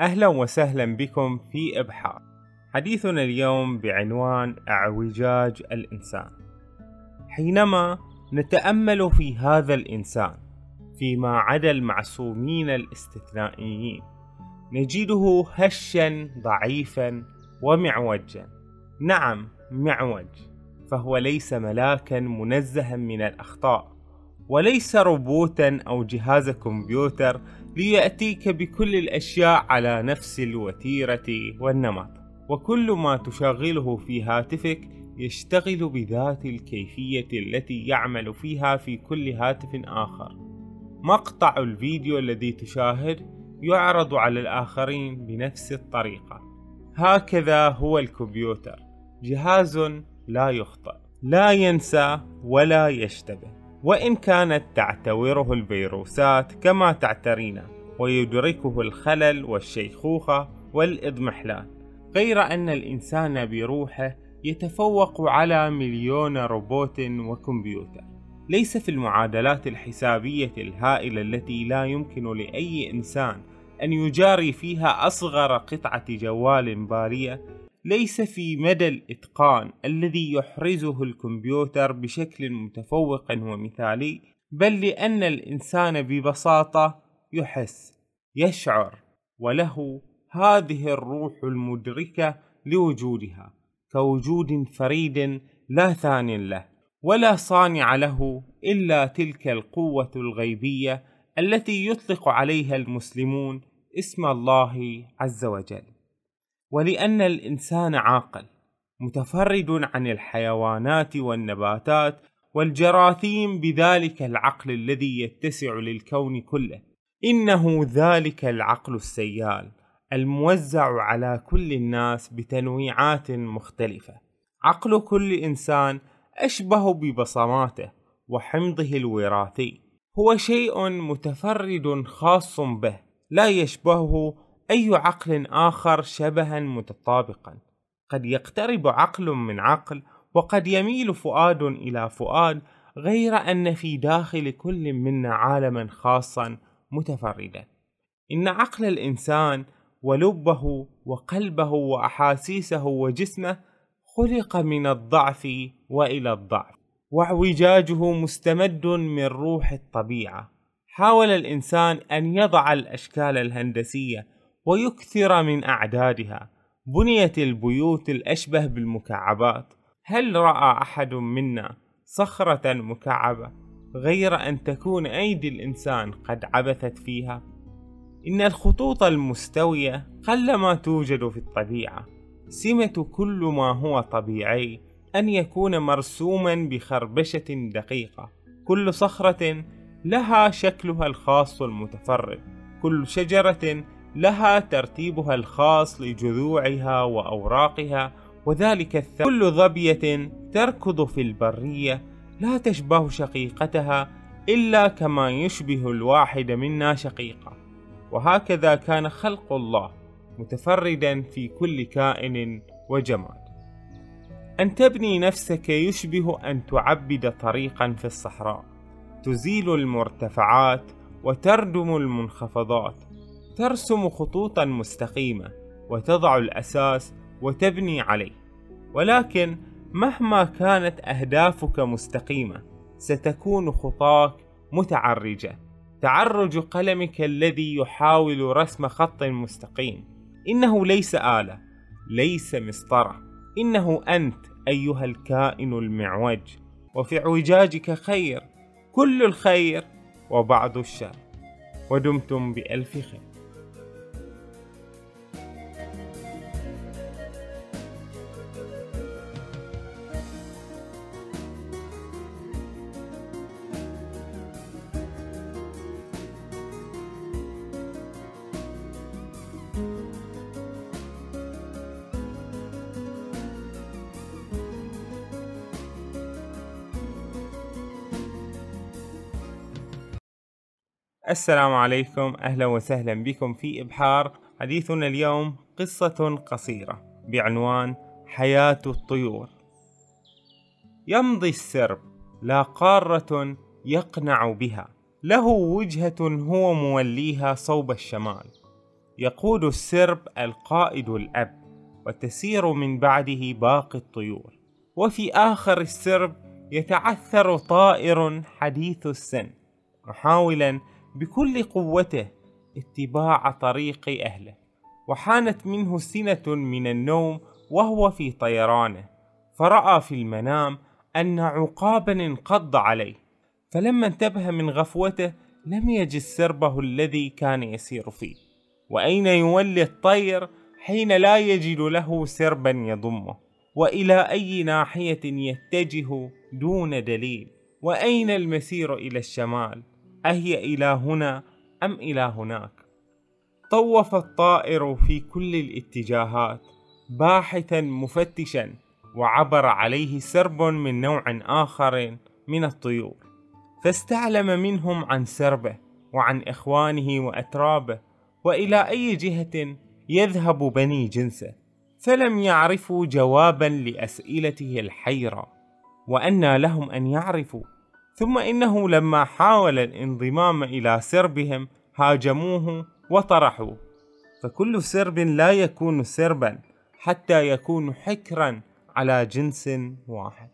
أهلا وسهلا بكم في إبحار. حديثنا اليوم بعنوان اعوجاج الإنسان. حينما نتأمل في هذا الإنسان فيما عدا المعصومين الاستثنائيين نجده هشا ضعيفا ومعوجا. نعم معوج فهو ليس ملاكا منزها من الأخطاء وليس روبوتا أو جهاز كمبيوتر ليأتيك بكل الأشياء على نفس الوتيرة والنمط. وكل ما تشغله في هاتفك يشتغل بذات الكيفية التي يعمل فيها في كل هاتف آخر. مقطع الفيديو الذي تشاهد يعرض على الآخرين بنفس الطريقة. هكذا هو الكمبيوتر. جهاز لا يخطئ لا ينسى ولا يشتبه. وإن كانت تعتوره الفيروسات كما تعترينا ويدركه الخلل والشيخوخة والإضمحلال. غير أن الإنسان بروحه يتفوق على مليون روبوت وكمبيوتر. ليس في المعادلات الحسابية الهائلة التي لا يمكن لأي إنسان أن يجاري فيها أصغر قطعة جوال بارية ليس في مدى الإتقان الذي يحرزه الكمبيوتر بشكل متفوق ومثالي بل لأن الإنسان ببساطة يحس يشعر وله هذه الروح المدركة لوجودها كوجود فريد لا ثان له ولا صانع له إلا تلك القوة الغيبية التي يطلق عليها المسلمون اسم الله عز وجل. ولأن الإنسان عاقل متفرد عن الحيوانات والنباتات والجراثيم بذلك العقل الذي يتسع للكون كله. إنه ذلك العقل السيال الموزع على كل الناس بتنويعات مختلفة. عقل كل إنسان أشبه ببصماته وحمضه الوراثي. هو شيء متفرد خاص به لا يشبهه أي عقل آخر شبها متطابقا؟ قد يقترب عقل من عقل وقد يميل فؤاد إلى فؤاد غير أن في داخل كل منا عالما خاصا متفردا. إن عقل الإنسان ولبه وقلبه وأحاسيسه وجسمه خلق من الضعف وإلى الضعف واعوجاجه مستمد من روح الطبيعة. حاول الإنسان أن يضع الأشكال الهندسية ويكثر من أعدادها. بنيت البيوت الأشبه بالمكعبات. هل رأى أحد منا صخرة مكعبة غير أن تكون أيدي الإنسان قد عبثت فيها؟ إن الخطوط المستوية قلما توجد في الطبيعة. سمة كل ما هو طبيعي أن يكون مرسوما بخربشة دقيقة. كل صخرة لها شكلها الخاص المتفرد كل شجرة لها ترتيبها الخاص لجذوعها وأوراقها وذلك الث... كل ظبية تركض في البرية لا تشبه شقيقتها إلا كما يشبه الواحد منا شقيقة وهكذا كان خلق الله متفردا في كل كائن وجماد. أن تبني نفسك يشبه أن تعبد طريقا في الصحراء تزيل المرتفعات وتردم المنخفضات ترسم خطوطا مستقيمة وتضع الأساس وتبني عليه. ولكن مهما كانت أهدافك مستقيمة ستكون خطاك متعرجة. تعرج قلمك الذي يحاول رسم خط مستقيم. إنه ليس آلة ليس مسطرة. إنه أنت أيها الكائن المعوج. وفي اعوجاجك خير كل الخير وبعض الشر. ودمتم بألف خير. السلام عليكم أهلا وسهلا بكم في إبحار حديثنا اليوم قصة قصيرة بعنوان حياة الطيور. يمضي السرب لا قارة يقنع بها له وجهة هو موليها صوب الشمال. يقود السرب القائد الأب وتسير من بعده باقي الطيور. وفي آخر السرب يتعثر طائر حديث السن محاولا بكل قوته اتباع طريق أهله. وحانت منه سنة من النوم وهو في طيرانه. فرأى في المنام أن عقابا انقض عليه. فلما انتبه من غفوته لم يجد سربه الذي كان يسير فيه. وأين يولي الطير حين لا يجد له سربا يضمه؟ وإلى أي ناحية يتجه دون دليل؟ وأين المسير إلى الشمال؟ أهي إلى هنا أم إلى هناك؟ طوف الطائر في كل الاتجاهات باحثا مفتشا وعبر عليه سرب من نوع آخر من الطيور. فاستعلم منهم عن سربه وعن إخوانه وأترابه وإلى أي جهة يذهب بني جنسه. فلم يعرفوا جوابا لأسئلته الحيرة وأنى لهم أن يعرفوا ثم إنه لما حاول الانضمام إلى سربهم هاجموه وطرحوه فكل سرب لا يكون سربا حتى يكون حكرا على جنس واحد.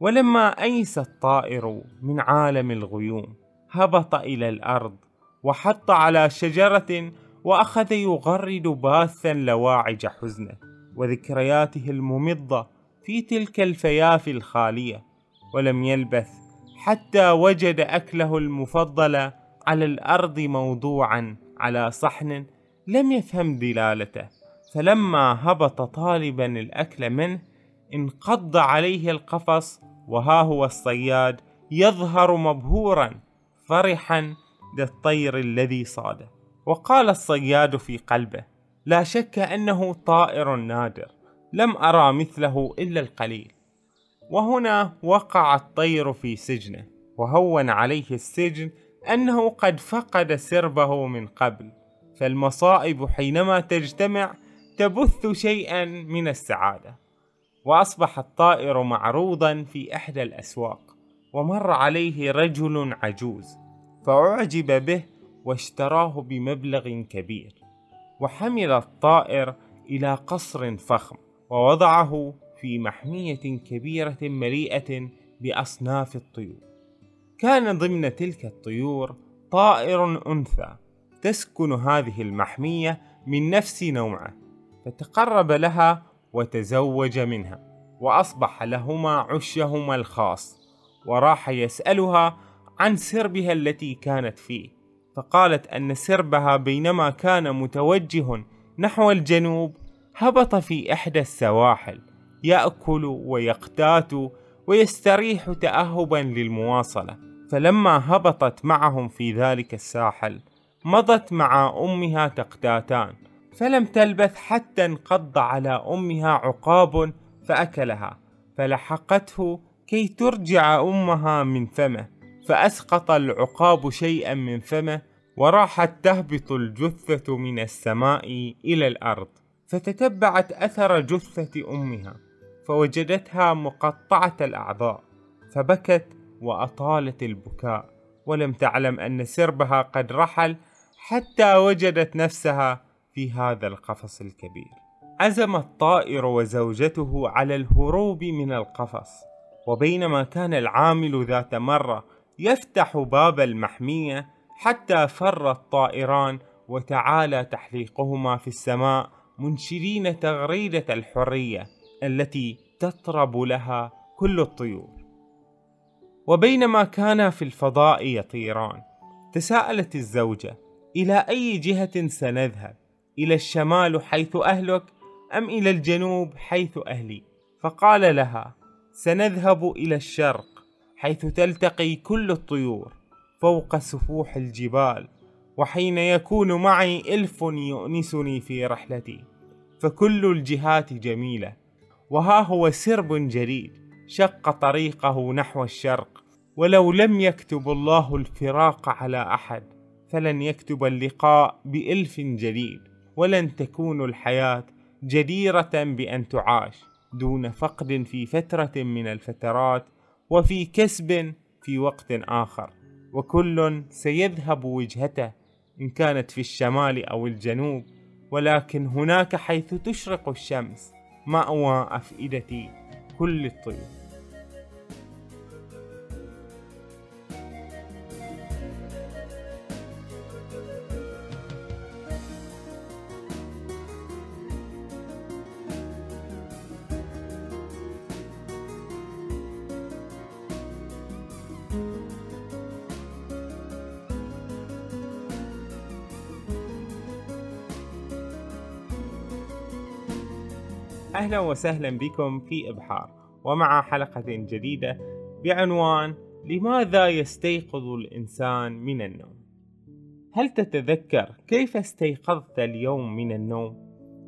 ولما أيس الطائر من عالم الغيوم هبط إلى الأرض وحط على شجرة وأخذ يغرد باثا لواعج حزنه وذكرياته الممضة في تلك الفيافي الخالية. ولم يلبث حتى وجد أكله المفضل على الأرض موضوعا على صحن لم يفهم دلالته فلما هبط طالبا الأكل منه انقض عليه القفص وها هو الصياد يظهر مبهورا فرحا للطير الذي صاده. وقال الصياد في قلبه لا شك أنه طائر نادر لم أرى مثله إلا القليل. وهنا وقع الطير في سجنه وهون عليه السجن أنه قد فقد سربه من قبل. فالمصائب حينما تجتمع تبث شيئا من السعادة. وأصبح الطائر معروضا في إحدى الأسواق ومر عليه رجل عجوز فأعجب به واشتراه بمبلغ كبير. وحمل الطائر إلى قصر فخم ووضعه في محمية كبيرة مليئة بأصناف الطيور. كان ضمن تلك الطيور طائر أنثى تسكن هذه المحمية من نفس نوعه فتقرب لها وتزوج منها وأصبح لهما عشهما الخاص وراح يسألها عن سربها التي كانت فيه. فقالت أن سربها بينما كان متوجه نحو الجنوب هبط في إحدى السواحل يأكل ويقتات ويستريح تأهبا للمواصلة. فلما هبطت معهم في ذلك الساحل مضت مع أمها تقتاتان. فلم تلبث حتى انقض على أمها عقاب فأكلها. فلحقته كي ترجع أمها من فمه. فأسقط العقاب شيئا من فمه وراحت تهبط الجثة من السماء إلى الأرض. فتتبعت أثر جثة أمها. فوجدتها مقطعة الأعضاء فبكت وأطالت البكاء ولم تعلم أن سربها قد رحل حتى وجدت نفسها في هذا القفص الكبير. عزم الطائر وزوجته على الهروب من القفص وبينما كان العامل ذات مرة يفتح باب المحمية حتى فر الطائران وتعالى تحليقهما في السماء منشرين تغريدة الحرية. التي تطرب لها كل الطيور. وبينما كانا في الفضاء يطيران تساءلت الزوجة إلى أي جهة سنذهب؟ إلى الشمال حيث أهلك أم إلى الجنوب حيث أهلي؟ فقال لها سنذهب إلى الشرق حيث تلتقي كل الطيور فوق سفوح الجبال وحين يكون معي إلف يؤنسني في رحلتي. فكل الجهات جميلة وها هو سرب جديد شق طريقه نحو الشرق ولو لم يكتب الله الفراق على أحد فلن يكتب اللقاء بإلف جديد ولن تكون الحياة جديرة بأن تعاش دون فقد في فترة من الفترات وفي كسب في وقت آخر. وكل سيذهب وجهته إن كانت في الشمال أو الجنوب ولكن هناك حيث تشرق الشمس. مأوى أفئدة كل الطيور. أهلا وسهلا بكم في إبحار ومع حلقة جديدة بعنوان لماذا يستيقظ الإنسان من النوم؟ هل تتذكر كيف استيقظت اليوم من النوم؟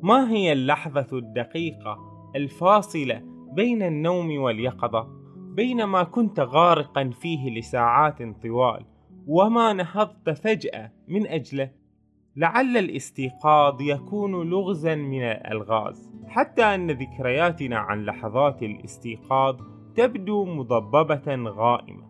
ما هي اللحظة الدقيقة الفاصلة بين النوم واليقظة؟ بينما كنت غارقا فيه لساعات طوال وما نهضت فجأة من أجله لعل الاستيقاظ يكون لغزا من الألغاز. حتى أن ذكرياتنا عن لحظات الاستيقاظ تبدو مضببة غائمة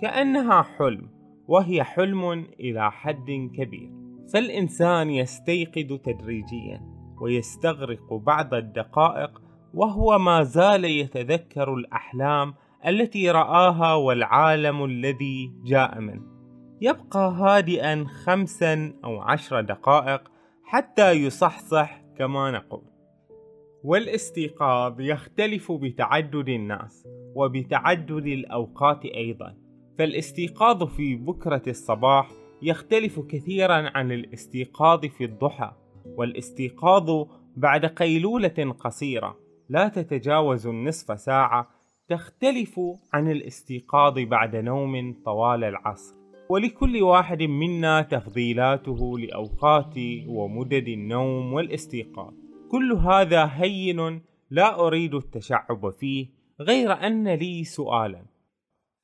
كأنها حلم وهي حلم إلى حد كبير. فالإنسان يستيقظ تدريجيا ويستغرق بعض الدقائق وهو ما زال يتذكر الأحلام التي رآها والعالم الذي جاء منه. يبقى هادئا خمسا أو عشر دقائق حتى يصحصح كما نقول. والاستيقاظ يختلف بتعدد الناس وبتعدد الأوقات أيضا. فالاستيقاظ في بكرة الصباح يختلف كثيرا عن الاستيقاظ في الضحى. والاستيقاظ بعد قيلولة قصيرة لا تتجاوز النصف ساعة تختلف عن الاستيقاظ بعد نوم طوال العصر. ولكل واحد منا تفضيلاته لأوقات ومدد النوم والاستيقاظ كل هذا هين لا أريد التشعب فيه غير أن لي سؤالا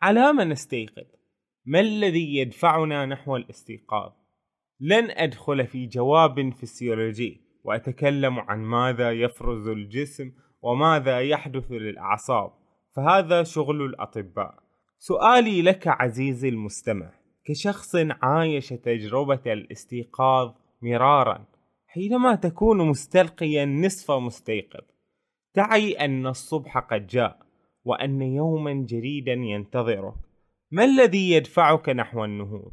على ما نستيقظ؟ ما الذي يدفعنا نحو الاستيقاظ؟ لن أدخل في جواب فسيولوجي وأتكلم عن ماذا يفرز الجسم وماذا يحدث للأعصاب فهذا شغل الأطباء سؤالي لك عزيزي المستمع كشخص عايش تجربة الاستيقاظ مرارا حينما تكون مستلقيا نصف مستيقظ. تعي أن الصبح قد جاء وأن يوما جديدا ينتظرك. ما الذي يدفعك نحو النهوض؟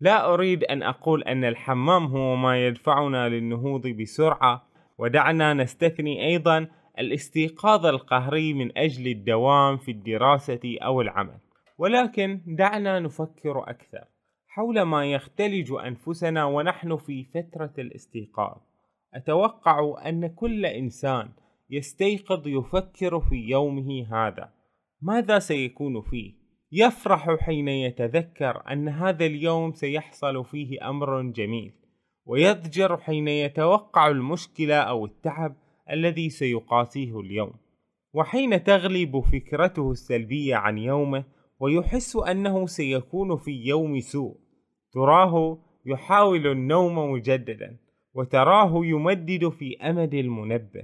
لا أريد أن أقول أن الحمام هو ما يدفعنا للنهوض بسرعة ودعنا نستثني أيضا الاستيقاظ القهري من أجل الدوام في الدراسة أو العمل. ولكن دعنا نفكر أكثر حول ما يختلج أنفسنا ونحن في فترة الاستيقاظ. أتوقع أن كل إنسان يستيقظ يفكر في يومه هذا. ماذا سيكون فيه؟ يفرح حين يتذكر أن هذا اليوم سيحصل فيه أمر جميل ويضجر حين يتوقع المشكلة أو التعب الذي سيقاسيه اليوم. وحين تغلب فكرته السلبية عن يومه ويحس أنه سيكون في يوم سوء. تراه يحاول النوم مجددا وتراه يمدد في أمد المنبه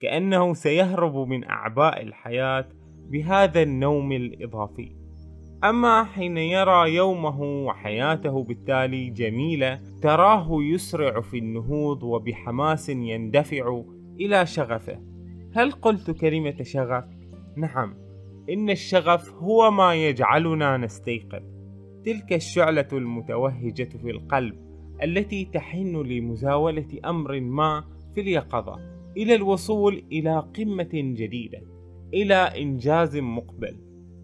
كأنه سيهرب من أعباء الحياة بهذا النوم الإضافي. أما حين يرى يومه وحياته بالتالي جميلة تراه يسرع في النهوض وبحماس يندفع إلى شغفه. هل قلت كلمة شغف؟ نعم. إن الشغف هو ما يجعلنا نستيقظ. تلك الشعلة المتوهجة في القلب التي تحن لمزاولة أمر ما في اليقظة. إلى الوصول إلى قمة جديدة إلى إنجاز مقبل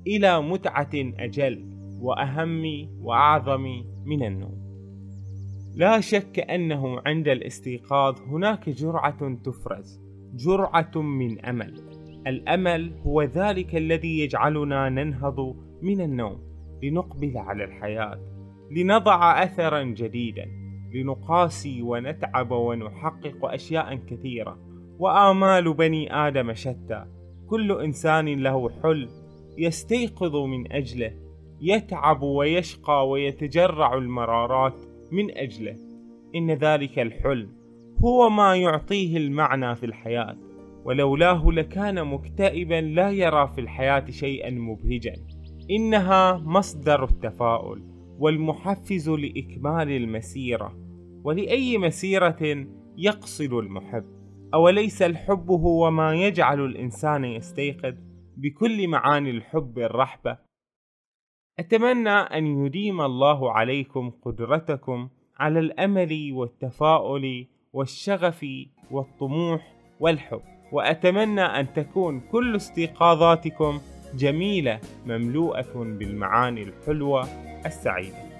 إلى متعة أجل وأهم وأعظم من النوم. لا شك أنه عند الاستيقاظ هناك جرعة تفرز جرعة من أمل. الأمل هو ذلك الذي يجعلنا ننهض من النوم لنقبل على الحياة لنضع أثرا جديدا لنقاسي ونتعب ونحقق أشياء كثيرة. وآمال بني آدم شتى كل إنسان له حلم يستيقظ من أجله يتعب ويشقى ويتجرع المرارات من أجله. إن ذلك الحلم هو ما يعطيه المعنى في الحياة. ولولاه لكان مكتئبا لا يرى في الحياة شيئا مبهجا. إنها مصدر التفاؤل والمحفز لإكمال المسيرة. ولأي مسيرة يقصد المحب؟ أوليس الحب هو ما يجعل الإنسان يستيقظ بكل معاني الحب الرحبة؟ أتمنى أن يديم الله عليكم قدرتكم على الأمل والتفاؤل والشغف والطموح والحب. وأتمنى أن تكون كل استيقاظاتكم جميلة مملوءة بالمعاني الحلوة السعيدة.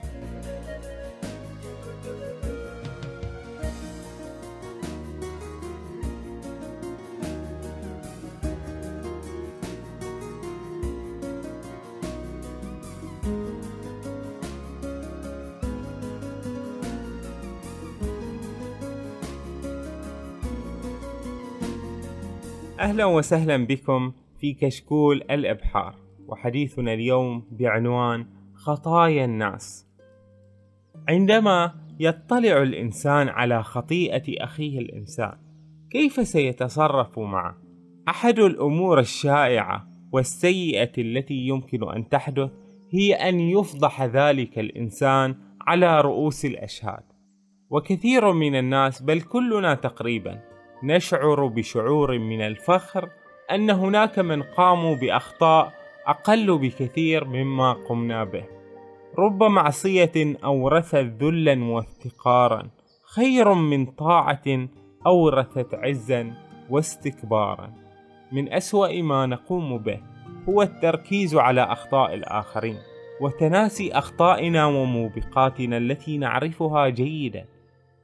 أهلا وسهلا بكم في كشكول الإبحار وحديثنا اليوم بعنوان خطايا الناس عندما يطلع الإنسان على خطيئة أخيه الإنسان كيف سيتصرف معه؟ أحد الأمور الشائعة والسيئة التي يمكن أن تحدث هي أن يفضح ذلك الإنسان على رؤوس الأشهاد وكثير من الناس بل كلنا تقريبا نشعر بشعور من الفخر أن هناك من قاموا بأخطاء أقل بكثير مما قمنا به. رب معصية أورثت ذلا وافتقارا خير من طاعة أورثت عزا واستكبارا. من أسوأ ما نقوم به هو التركيز على أخطاء الآخرين وتناسي أخطائنا وموبقاتنا التي نعرفها جيدا.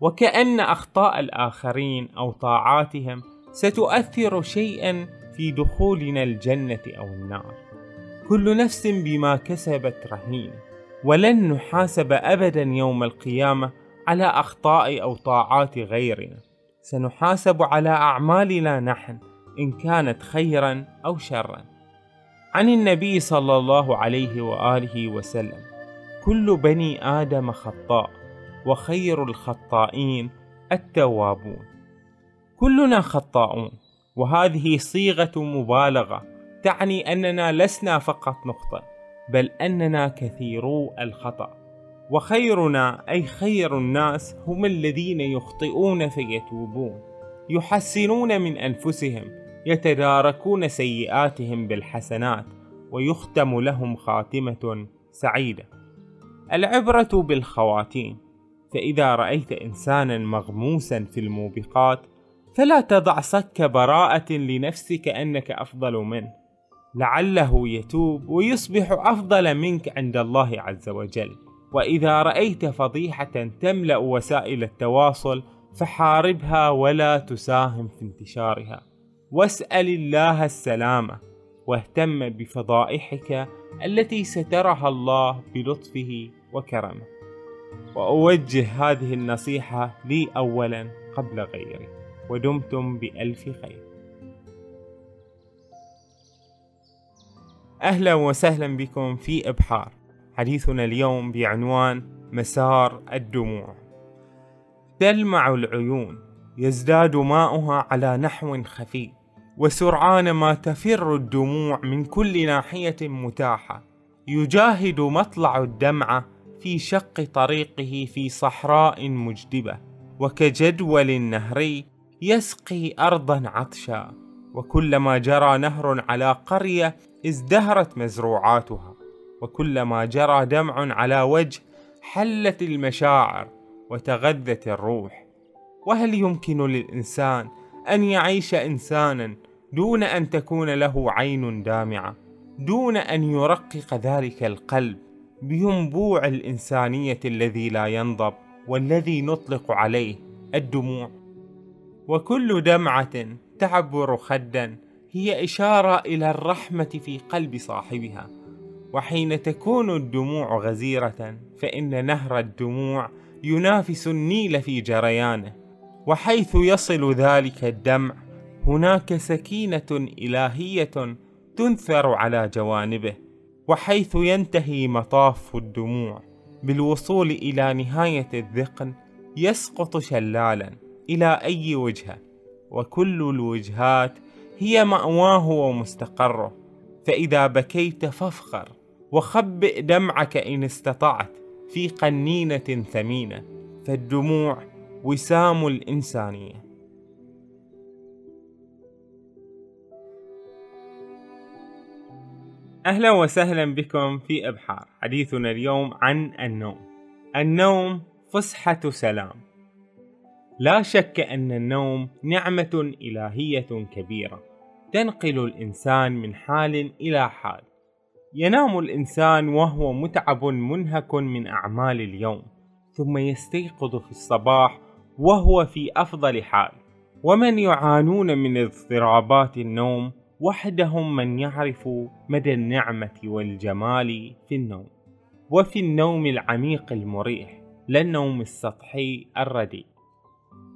وكأن أخطاء الآخرين أو طاعاتهم ستؤثر شيئا في دخولنا الجنة أو النار. كل نفس بما كسبت رهينة ولن نحاسب أبدا يوم القيامة على أخطاء أو طاعات غيرنا. سنحاسب على أعمالنا نحن إن كانت خيرا أو شرا. عن النبي صلى الله عليه وآله وسلم كل بني آدم خطاء. وخير الخطائين التوابون. كلنا خطاؤون وهذه صيغة مبالغة تعني أننا لسنا فقط نخطئ بل أننا كثيرو الخطأ. وخيرنا أي خير الناس هم الذين يخطئون فيتوبون يحسنون من أنفسهم يتداركون سيئاتهم بالحسنات ويختم لهم خاتمة سعيدة. العبرة بالخواتيم. فإذا رأيت إنسانا مغموسا في الموبقات فلا تضع صك براءة لنفسك أنك أفضل منه. لعله يتوب ويصبح أفضل منك عند الله عز وجل. وإذا رأيت فضيحة تملأ وسائل التواصل فحاربها ولا تساهم في انتشارها. واسأل الله السلامة واهتم بفضائحك التي سترها الله بلطفه وكرمه. وأوجه هذه النصيحة لي أولا قبل غيري ودمتم بألف خير. أهلا وسهلا بكم في إبحار. حديثنا اليوم بعنوان مسار الدموع. تلمع العيون يزداد ماؤها على نحو خفي وسرعان ما تفر الدموع من كل ناحية متاحة. يجاهد مطلع الدمعة في شق طريقه في صحراء مجدبة وكجدول نهري يسقي أرضا عطشا وكلما جرى نهر على قرية ازدهرت مزروعاتها وكلما جرى دمع على وجه حلت المشاعر وتغذت الروح. وهل يمكن للإنسان أن يعيش إنسانا دون أن تكون له عين دامعة دون أن يرقق ذلك القلب؟ بينبوع الإنسانية الذي لا ينضب والذي نطلق عليه الدموع. وكل دمعة تعبر خدا هي إشارة إلى الرحمة في قلب صاحبها. وحين تكون الدموع غزيرة فإن نهر الدموع ينافس النيل في جريانه. وحيث يصل ذلك الدمع هناك سكينة إلهية تنثر على جوانبه. وحيث ينتهي مطاف الدموع بالوصول إلى نهاية الذقن يسقط شلالا إلى أي وجهة وكل الوجهات هي مأواه ومستقره فإذا بكيت فافخر وخبئ دمعك إن استطعت في قنينة ثمينة فالدموع وسام الإنسانية. أهلا وسهلا بكم في إبحار. حديثنا اليوم عن النوم. النوم فسحة سلام. لا شك أن النوم نعمة إلهية كبيرة. تنقل الإنسان من حال إلى حال. ينام الإنسان وهو متعب منهك من أعمال اليوم. ثم يستيقظ في الصباح وهو في أفضل حال. ومن يعانون من اضطرابات النوم وحدهم من يعرف مدى النعمة والجمال في النوم وفي النوم العميق المريح لا النوم السطحي الرديء.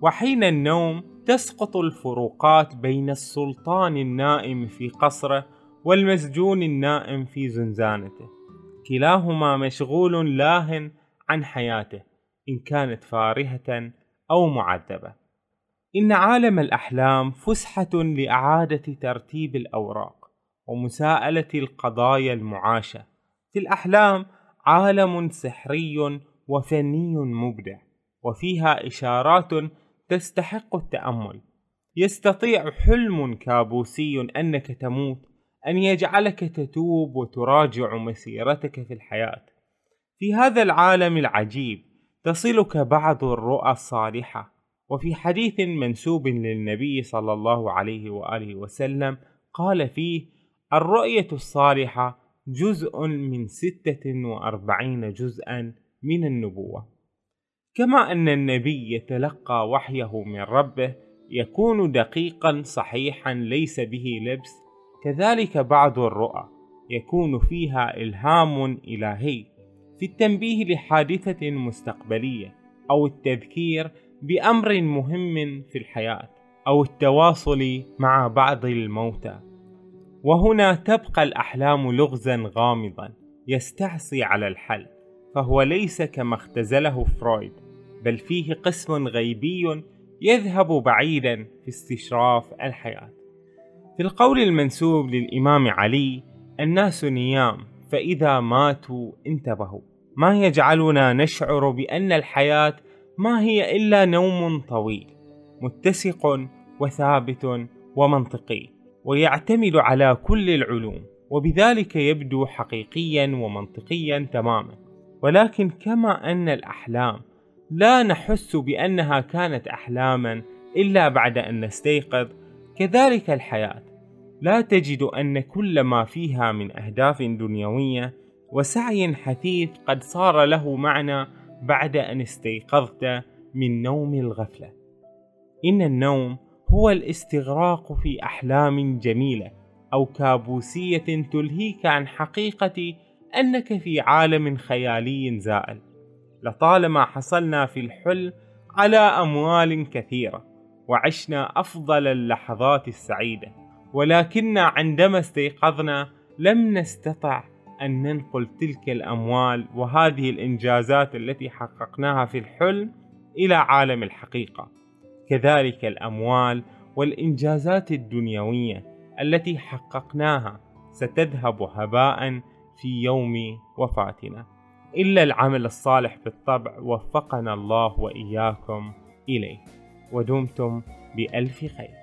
وحين النوم تسقط الفروقات بين السلطان النائم في قصره والمسجون النائم في زنزانته. كلاهما مشغول لاه عن حياته إن كانت فارهة أو معذبة. إن عالم الأحلام فسحة لإعادة ترتيب الأوراق ومساءلة القضايا المعاشة. في الأحلام عالم سحري وفني مبدع وفيها إشارات تستحق التأمل. يستطيع حلم كابوسي أنك تموت أن يجعلك تتوب وتراجع مسيرتك في الحياة. في هذا العالم العجيب تصلك بعض الرؤى الصالحة وفي حديث منسوب للنبي صلى الله عليه وآله وسلم قال فيه الرؤية الصالحة جزء من ستة وأربعين جزءا من النبوة. كما أن النبي يتلقى وحيه من ربه يكون دقيقا صحيحا ليس به لبس كذلك بعض الرؤى يكون فيها إلهام إلهي. في التنبيه لحادثة مستقبلية أو التذكير بأمر مهم في الحياة أو التواصل مع بعض الموتى. وهنا تبقى الأحلام لغزا غامضا يستعصي على الحل فهو ليس كما اختزله فرويد بل فيه قسم غيبي يذهب بعيدا في استشراف الحياة. في القول المنسوب للإمام علي الناس نيام فإذا ماتوا انتبهوا. ما يجعلنا نشعر بأن الحياة ما هي إلا نوم طويل متسق وثابت ومنطقي ويعتمد على كل العلوم وبذلك يبدو حقيقيا ومنطقيا تماما. ولكن كما أن الأحلام لا نحس بأنها كانت أحلاما إلا بعد أن نستيقظ كذلك الحياة. لا تجد أن كل ما فيها من أهداف دنيوية وسعي حثيث قد صار له معنى بعد أن استيقظت من نوم الغفلة. إن النوم هو الاستغراق في أحلام جميلة أو كابوسية تلهيك عن حقيقة أنك في عالم خيالي زائل. لطالما حصلنا في الحلم على أموال كثيرة وعشنا أفضل اللحظات السعيدة ولكن عندما استيقظنا لم نستطع أن ننقل تلك الأموال وهذه الإنجازات التي حققناها في الحلم إلى عالم الحقيقة. كذلك الأموال والإنجازات الدنيوية التي حققناها ستذهب هباء في يوم وفاتنا. إلا العمل الصالح بالطبع وفقنا الله وإياكم إليه. ودمتم بألف خير.